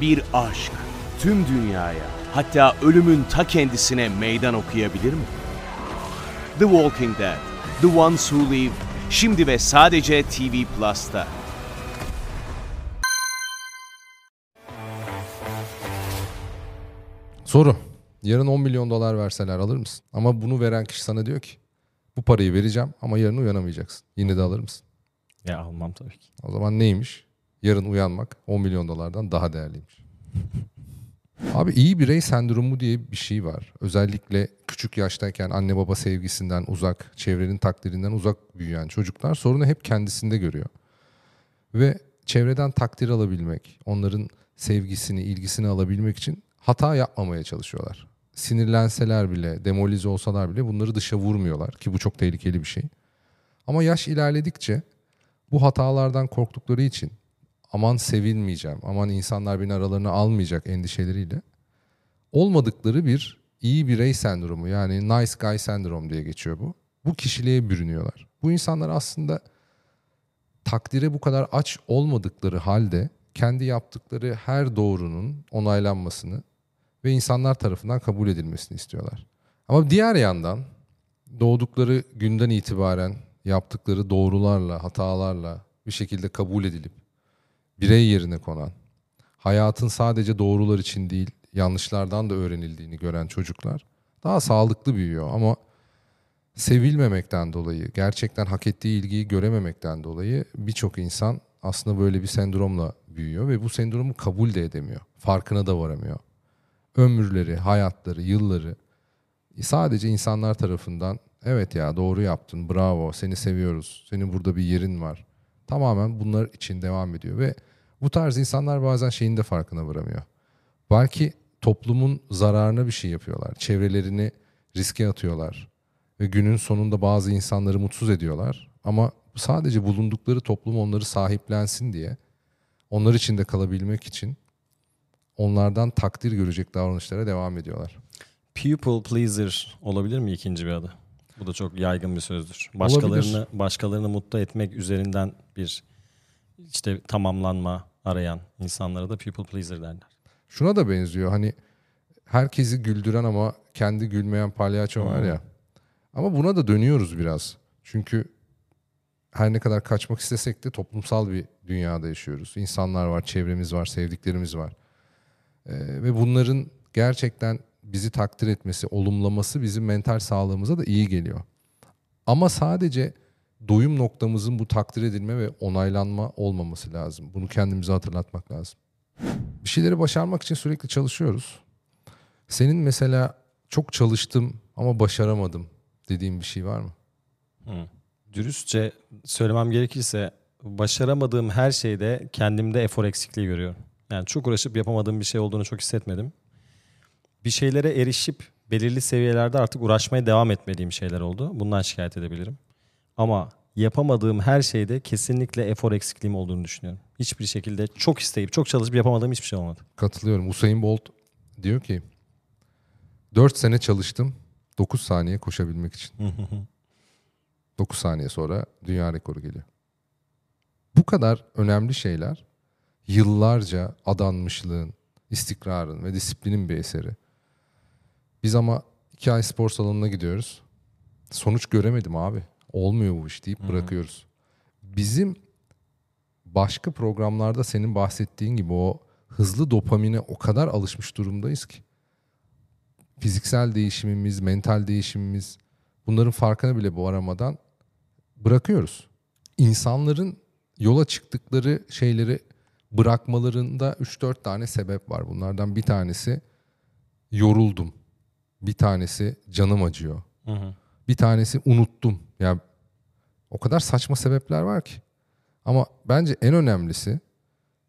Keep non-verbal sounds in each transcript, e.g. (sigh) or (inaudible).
bir aşk tüm dünyaya hatta ölümün ta kendisine meydan okuyabilir mi? The Walking Dead, The Ones Who Live, şimdi ve sadece TV Plus'ta. Soru. Yarın 10 milyon dolar verseler alır mısın? Ama bunu veren kişi sana diyor ki bu parayı vereceğim ama yarın uyanamayacaksın. Yine de alır mısın? Ya almam tabii ki. O zaman neymiş? Yarın uyanmak 10 milyon dolardan daha değerliymiş. Abi iyi birey sendromu diye bir şey var. Özellikle küçük yaştayken anne baba sevgisinden uzak, çevrenin takdirinden uzak büyüyen çocuklar sorunu hep kendisinde görüyor. Ve çevreden takdir alabilmek, onların sevgisini, ilgisini alabilmek için hata yapmamaya çalışıyorlar. Sinirlenseler bile, demolize olsalar bile bunları dışa vurmuyorlar ki bu çok tehlikeli bir şey. Ama yaş ilerledikçe bu hatalardan korktukları için aman sevilmeyeceğim, aman insanlar beni aralarına almayacak endişeleriyle olmadıkları bir iyi birey sendromu yani nice guy sendrom diye geçiyor bu. Bu kişiliğe bürünüyorlar. Bu insanlar aslında takdire bu kadar aç olmadıkları halde kendi yaptıkları her doğrunun onaylanmasını ve insanlar tarafından kabul edilmesini istiyorlar. Ama diğer yandan doğdukları günden itibaren yaptıkları doğrularla, hatalarla bir şekilde kabul edilip birey yerine konan, hayatın sadece doğrular için değil, yanlışlardan da öğrenildiğini gören çocuklar daha sağlıklı büyüyor ama sevilmemekten dolayı, gerçekten hak ettiği ilgiyi görememekten dolayı birçok insan aslında böyle bir sendromla büyüyor ve bu sendromu kabul de edemiyor. Farkına da varamıyor. Ömürleri, hayatları, yılları sadece insanlar tarafından evet ya doğru yaptın, bravo, seni seviyoruz, senin burada bir yerin var. Tamamen bunlar için devam ediyor ve bu tarz insanlar bazen şeyin de farkına varamıyor. Belki toplumun zararına bir şey yapıyorlar. Çevrelerini riske atıyorlar. Ve günün sonunda bazı insanları mutsuz ediyorlar. Ama sadece bulundukları toplum onları sahiplensin diye, onlar içinde kalabilmek için onlardan takdir görecek davranışlara devam ediyorlar. People pleaser olabilir mi ikinci bir adı? Bu da çok yaygın bir sözdür. Başkalarını olabilir. başkalarını mutlu etmek üzerinden bir işte tamamlanma arayan insanlara da people pleaser derler. Şuna da benziyor. Hani herkesi güldüren ama kendi gülmeyen palyaço var ya. Ama buna da dönüyoruz biraz. Çünkü her ne kadar kaçmak istesek de toplumsal bir dünyada yaşıyoruz. İnsanlar var, çevremiz var, sevdiklerimiz var. Ee, ve bunların gerçekten bizi takdir etmesi, olumlaması bizim mental sağlığımıza da iyi geliyor. Ama sadece doyum noktamızın bu takdir edilme ve onaylanma olmaması lazım. Bunu kendimize hatırlatmak lazım. Bir şeyleri başarmak için sürekli çalışıyoruz. Senin mesela çok çalıştım ama başaramadım dediğin bir şey var mı? Hı. Dürüstçe söylemem gerekirse başaramadığım her şeyde kendimde efor eksikliği görüyorum. Yani çok uğraşıp yapamadığım bir şey olduğunu çok hissetmedim. Bir şeylere erişip belirli seviyelerde artık uğraşmaya devam etmediğim şeyler oldu. Bundan şikayet edebilirim. Ama yapamadığım her şeyde kesinlikle efor eksikliğim olduğunu düşünüyorum. Hiçbir şekilde çok isteyip çok çalışıp yapamadığım hiçbir şey olmadı. Katılıyorum. Usain Bolt diyor ki 4 sene çalıştım 9 saniye koşabilmek için. 9 saniye sonra dünya rekoru geliyor. Bu kadar önemli şeyler yıllarca adanmışlığın, istikrarın ve disiplinin bir eseri. Biz ama iki ay spor salonuna gidiyoruz. Sonuç göremedim abi. Olmuyor bu iş deyip bırakıyoruz. Bizim başka programlarda senin bahsettiğin gibi o hızlı dopamine o kadar alışmış durumdayız ki. Fiziksel değişimimiz, mental değişimimiz bunların farkına bile bu aramadan bırakıyoruz. İnsanların yola çıktıkları şeyleri bırakmalarında 3-4 tane sebep var. Bunlardan bir tanesi yoruldum. Bir tanesi canım acıyor. Hı hı. Bir tanesi unuttum. Yani o kadar saçma sebepler var ki. Ama bence en önemlisi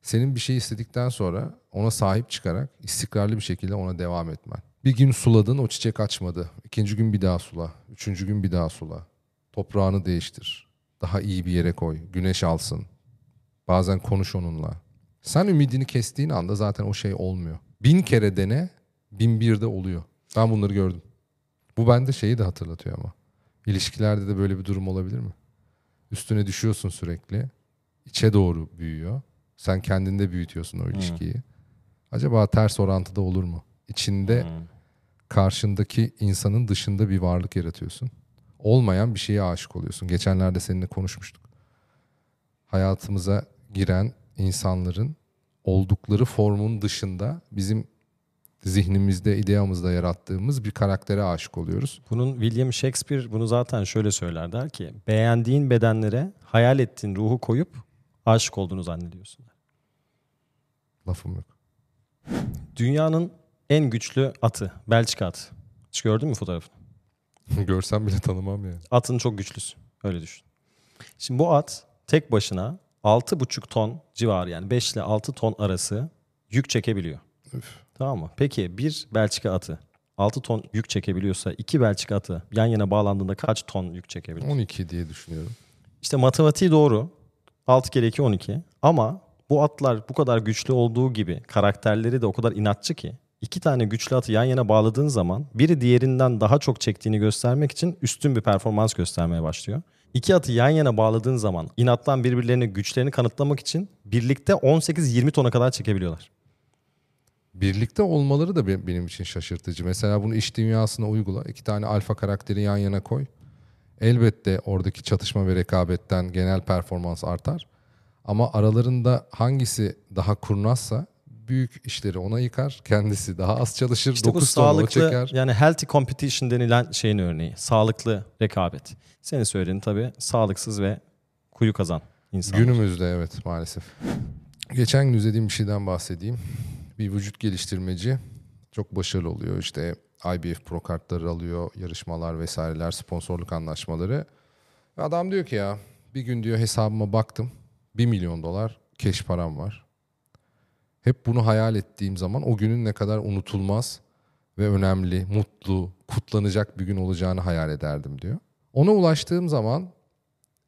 senin bir şey istedikten sonra ona sahip çıkarak istikrarlı bir şekilde ona devam etmen. Bir gün suladın o çiçek açmadı. İkinci gün bir daha sula. Üçüncü gün bir daha sula. Toprağını değiştir. Daha iyi bir yere koy. Güneş alsın. Bazen konuş onunla. Sen ümidini kestiğin anda zaten o şey olmuyor. Bin kere dene, bin bir de oluyor. Ben bunları gördüm. Bu bende şeyi de hatırlatıyor ama. İlişkilerde de böyle bir durum olabilir mi? Üstüne düşüyorsun sürekli. İçe doğru büyüyor. Sen kendinde büyütüyorsun o ilişkiyi. Hmm. acaba ters orantıda olur mu? İçinde karşındaki insanın dışında bir varlık yaratıyorsun. Olmayan bir şeye aşık oluyorsun. Geçenlerde seninle konuşmuştuk. Hayatımıza giren insanların oldukları formun dışında bizim zihnimizde, ideamızda yarattığımız bir karaktere aşık oluyoruz. Bunun William Shakespeare bunu zaten şöyle söyler der ki beğendiğin bedenlere hayal ettiğin ruhu koyup aşık olduğunu zannediyorsun. Lafım yok. Dünyanın en güçlü atı Belçika atı. Hiç gördün mü fotoğrafını? (laughs) Görsem bile tanımam yani. Atın çok güçlüsü. Öyle düşün. Şimdi bu at tek başına 6,5 ton civarı yani 5 ile 6 ton arası yük çekebiliyor. Üf. Tamam mı? Peki bir Belçika atı 6 ton yük çekebiliyorsa iki Belçika atı yan yana bağlandığında kaç ton yük çekebilir? 12 diye düşünüyorum. İşte matematiği doğru. 6 kere 2 12. Ama bu atlar bu kadar güçlü olduğu gibi karakterleri de o kadar inatçı ki iki tane güçlü atı yan yana bağladığın zaman biri diğerinden daha çok çektiğini göstermek için üstün bir performans göstermeye başlıyor. İki atı yan yana bağladığın zaman inattan birbirlerine güçlerini kanıtlamak için birlikte 18-20 tona kadar çekebiliyorlar. Birlikte olmaları da be- benim için şaşırtıcı. Mesela bunu iş dünyasına uygula. İki tane alfa karakteri yan yana koy. Elbette oradaki çatışma ve rekabetten genel performans artar. Ama aralarında hangisi daha kurnazsa büyük işleri ona yıkar. Kendisi daha az çalışır. İşte bu 9 ton o sağlıklı çeker. yani healthy competition denilen şeyin örneği. Sağlıklı rekabet. Senin söylediğin tabii sağlıksız ve kuyu kazan insanlar. Günümüzde evet maalesef. Geçen gün izlediğim bir şeyden bahsedeyim. Bir vücut geliştirmeci çok başarılı oluyor. İşte IBF Pro kartları alıyor, yarışmalar vesaireler, sponsorluk anlaşmaları. Adam diyor ki ya bir gün diyor hesabıma baktım. 1 milyon dolar keş param var. Hep bunu hayal ettiğim zaman o günün ne kadar unutulmaz ve önemli, mutlu, kutlanacak bir gün olacağını hayal ederdim diyor. Ona ulaştığım zaman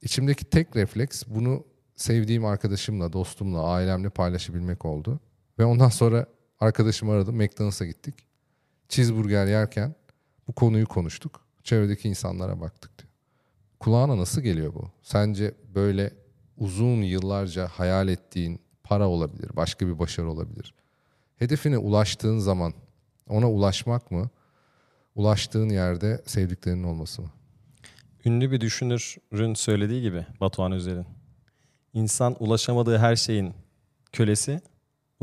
İçimdeki tek refleks bunu sevdiğim arkadaşımla, dostumla, ailemle paylaşabilmek oldu. Ve ondan sonra arkadaşımı aradım. McDonald's'a gittik. Cheeseburger yerken bu konuyu konuştuk. Çevredeki insanlara baktık diyor. Kulağına nasıl geliyor bu? Sence böyle uzun yıllarca hayal ettiğin para olabilir, başka bir başarı olabilir. Hedefine ulaştığın zaman ona ulaşmak mı? Ulaştığın yerde sevdiklerinin olması mı? Ünlü bir düşünürün söylediği gibi Batuhan Özer'in. İnsan ulaşamadığı her şeyin kölesi,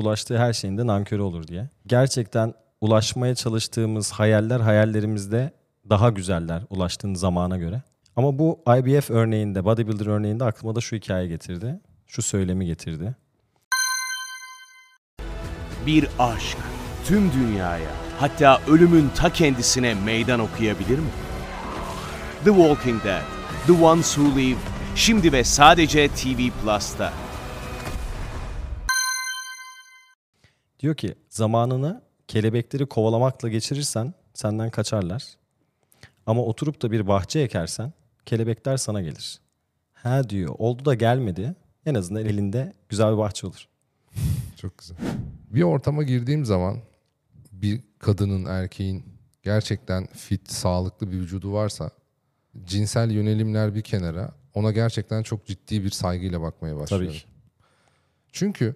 ulaştığı her şeyin de nankörü olur diye. Gerçekten ulaşmaya çalıştığımız hayaller hayallerimizde daha güzeller ulaştığın zamana göre. Ama bu IBF örneğinde, bodybuilder örneğinde aklıma da şu hikaye getirdi. Şu söylemi getirdi. Bir aşk tüm dünyaya hatta ölümün ta kendisine meydan okuyabilir mi? The Walking Dead, The Ones Who Live, şimdi ve sadece TV Plus'ta. Diyor ki zamanını kelebekleri kovalamakla geçirirsen senden kaçarlar. Ama oturup da bir bahçe ekersen kelebekler sana gelir. Ha diyor oldu da gelmedi en azından elinde güzel bir bahçe olur. (laughs) Çok güzel. Bir ortama girdiğim zaman bir kadının, erkeğin gerçekten fit, sağlıklı bir vücudu varsa cinsel yönelimler bir kenara ona gerçekten çok ciddi bir saygıyla bakmaya başlıyorum. Tabii ki. Çünkü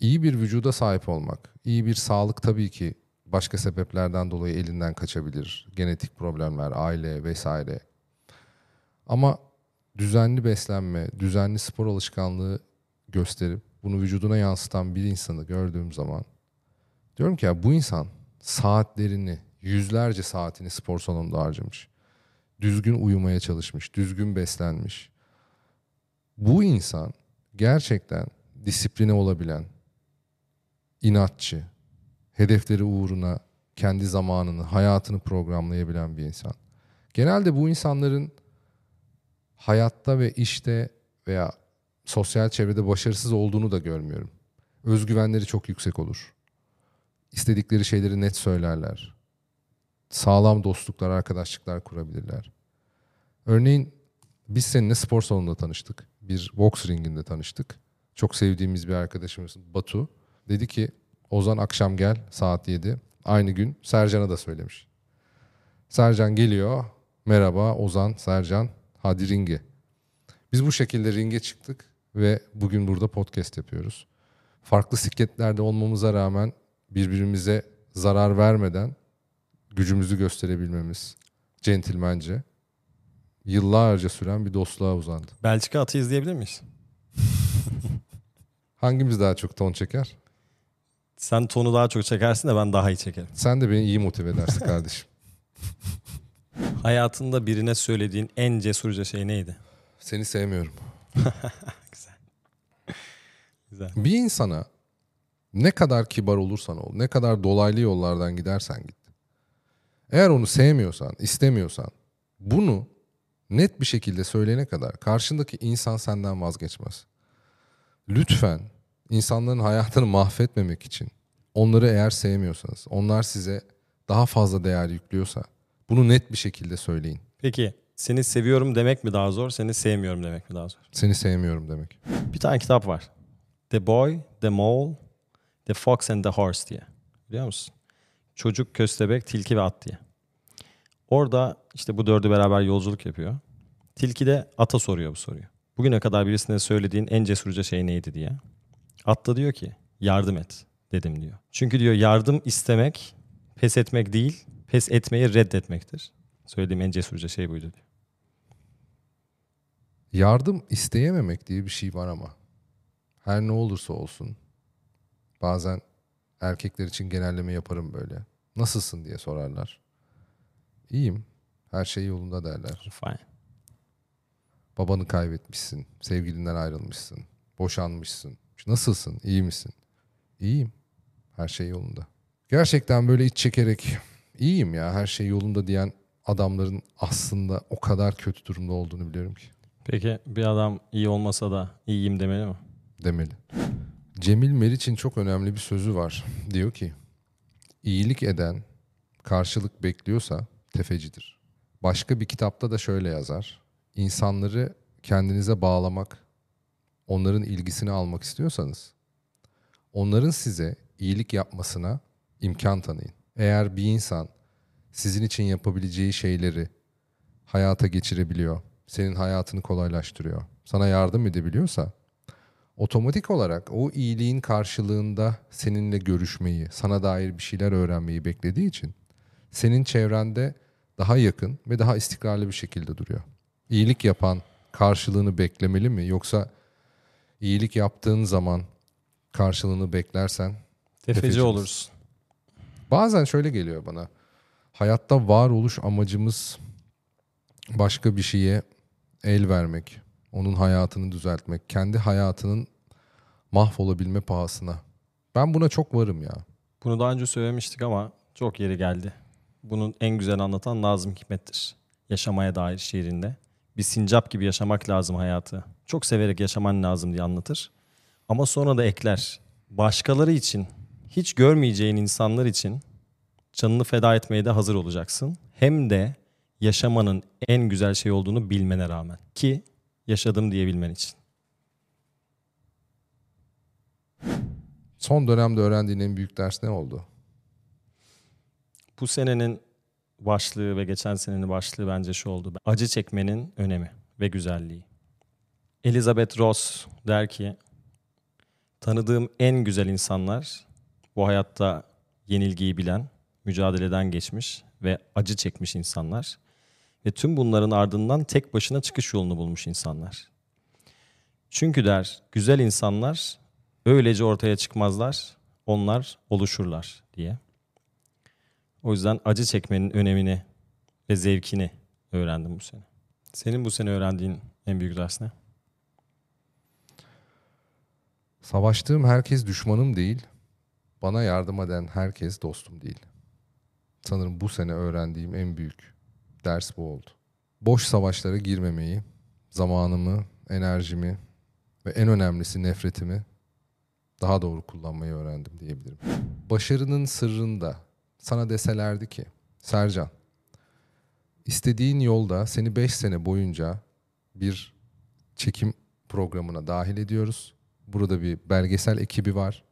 iyi bir vücuda sahip olmak, iyi bir sağlık tabii ki başka sebeplerden dolayı elinden kaçabilir. Genetik problemler, aile vesaire. Ama düzenli beslenme, düzenli spor alışkanlığı gösterip bunu vücuduna yansıtan bir insanı gördüğüm zaman diyorum ki ya bu insan saatlerini, yüzlerce saatini spor salonunda harcamış. Düzgün uyumaya çalışmış, düzgün beslenmiş. Bu insan gerçekten disipline olabilen, inatçı, hedefleri uğruna kendi zamanını, hayatını programlayabilen bir insan. Genelde bu insanların hayatta ve işte veya sosyal çevrede başarısız olduğunu da görmüyorum. Özgüvenleri çok yüksek olur. İstedikleri şeyleri net söylerler. Sağlam dostluklar, arkadaşlıklar kurabilirler. Örneğin biz seninle spor salonunda tanıştık. Bir boks ringinde tanıştık. Çok sevdiğimiz bir arkadaşımız Batu. Dedi ki Ozan akşam gel saat 7. Aynı gün Sercan'a da söylemiş. Sercan geliyor. Merhaba Ozan, Sercan. Hadi ringe. Biz bu şekilde ringe çıktık ve bugün burada podcast yapıyoruz. farklı sikletlerde olmamıza rağmen birbirimize zarar vermeden gücümüzü gösterebilmemiz centilmence yıllarca süren bir dostluğa uzandı. Belçika atı izleyebilir miyiz? Hangimiz daha çok ton çeker? Sen tonu daha çok çekersin de ben daha iyi çekerim. Sen de beni iyi motive edersin kardeşim. (laughs) Hayatında birine söylediğin en cesurca şey neydi? Seni sevmiyorum. (laughs) Güzel. Bir insana ne kadar kibar olursan ol, ne kadar dolaylı yollardan gidersen git. Eğer onu sevmiyorsan, istemiyorsan bunu net bir şekilde söyleyene kadar karşındaki insan senden vazgeçmez. Lütfen insanların hayatını mahvetmemek için onları eğer sevmiyorsanız, onlar size daha fazla değer yüklüyorsa bunu net bir şekilde söyleyin. Peki seni seviyorum demek mi daha zor, seni sevmiyorum demek mi daha zor? Seni sevmiyorum demek. Bir tane kitap var. The Boy, The Mole, The Fox and the Horse diye. Biliyor musun? Çocuk, köstebek, tilki ve at diye. Orada işte bu dördü beraber yolculuk yapıyor. Tilki de ata soruyor bu soruyu. Bugüne kadar birisine söylediğin en cesurca şey neydi diye. At da diyor ki yardım et dedim diyor. Çünkü diyor yardım istemek pes etmek değil, pes etmeyi reddetmektir. Söylediğim en cesurca şey buydu diyor. Yardım isteyememek diye bir şey var ama. Her ne olursa olsun. Bazen erkekler için genelleme yaparım böyle. Nasılsın diye sorarlar. İyiyim. Her şey yolunda derler. Fine. Babanı kaybetmişsin. Sevgilinden ayrılmışsın. Boşanmışsın. Nasılsın? İyi misin? İyiyim. Her şey yolunda. Gerçekten böyle iç çekerek (laughs) iyiyim ya her şey yolunda diyen adamların aslında o kadar kötü durumda olduğunu biliyorum ki. Peki bir adam iyi olmasa da iyiyim demeli mi? demeli. Cemil Meriç'in çok önemli bir sözü var. Diyor ki, iyilik eden karşılık bekliyorsa tefecidir. Başka bir kitapta da şöyle yazar. İnsanları kendinize bağlamak, onların ilgisini almak istiyorsanız, onların size iyilik yapmasına imkan tanıyın. Eğer bir insan sizin için yapabileceği şeyleri hayata geçirebiliyor, senin hayatını kolaylaştırıyor, sana yardım edebiliyorsa otomatik olarak o iyiliğin karşılığında seninle görüşmeyi, sana dair bir şeyler öğrenmeyi beklediği için senin çevrende daha yakın ve daha istikrarlı bir şekilde duruyor. İyilik yapan karşılığını beklemeli mi yoksa iyilik yaptığın zaman karşılığını beklersen Tefeci Tefecimiz. olursun. Bazen şöyle geliyor bana. Hayatta varoluş amacımız başka bir şeye el vermek, onun hayatını düzeltmek, kendi hayatının mahvolabilme pahasına. Ben buna çok varım ya. Bunu daha önce söylemiştik ama çok yeri geldi. Bunun en güzel anlatan Nazım Hikmet'tir. Yaşamaya dair şiirinde. Bir sincap gibi yaşamak lazım hayatı. Çok severek yaşaman lazım diye anlatır. Ama sonra da ekler. Başkaları için, hiç görmeyeceğin insanlar için canını feda etmeye de hazır olacaksın. Hem de yaşamanın en güzel şey olduğunu bilmene rağmen. Ki yaşadım diyebilmen için. Son dönemde öğrendiğin en büyük ders ne oldu? Bu senenin başlığı ve geçen senenin başlığı bence şu oldu. Acı çekmenin önemi ve güzelliği. Elizabeth Ross der ki, tanıdığım en güzel insanlar bu hayatta yenilgiyi bilen, mücadeleden geçmiş ve acı çekmiş insanlar. Ve tüm bunların ardından tek başına çıkış yolunu bulmuş insanlar. Çünkü der, güzel insanlar öylece ortaya çıkmazlar, onlar oluşurlar diye. O yüzden acı çekmenin önemini ve zevkini öğrendim bu sene. Senin bu sene öğrendiğin en büyük ders ne? Savaştığım herkes düşmanım değil, bana yardım eden herkes dostum değil. Sanırım bu sene öğrendiğim en büyük ders bu oldu. Boş savaşlara girmemeyi, zamanımı, enerjimi ve en önemlisi nefretimi daha doğru kullanmayı öğrendim diyebilirim. Başarının sırrında sana deselerdi ki Sercan istediğin yolda seni 5 sene boyunca bir çekim programına dahil ediyoruz. Burada bir belgesel ekibi var.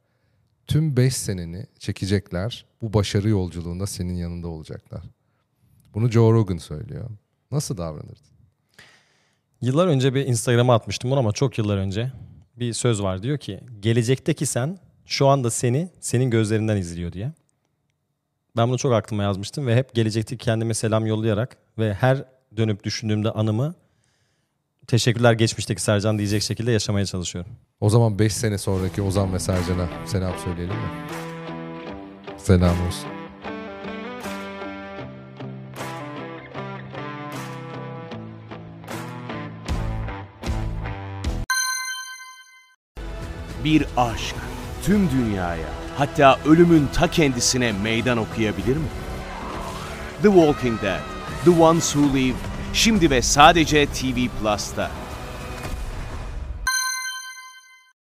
Tüm 5 seneni çekecekler. Bu başarı yolculuğunda senin yanında olacaklar. Bunu Joe Rogan söylüyor. Nasıl davranırdın? Yıllar önce bir Instagram'a atmıştım bunu ama çok yıllar önce. bir söz var diyor ki gelecekteki sen şu anda seni senin gözlerinden izliyor diye. Ben bunu çok aklıma yazmıştım ve hep gelecekteki kendime selam yollayarak ve her dönüp düşündüğümde anımı teşekkürler geçmişteki Sercan diyecek şekilde yaşamaya çalışıyorum. O zaman 5 sene sonraki Ozan ve Sercan'a selam söyleyelim mi? Selam olsun. Bir aşk tüm dünyaya hatta ölümün ta kendisine meydan okuyabilir mi? The Walking Dead, The Ones Who Live şimdi ve sadece TV Plus'ta.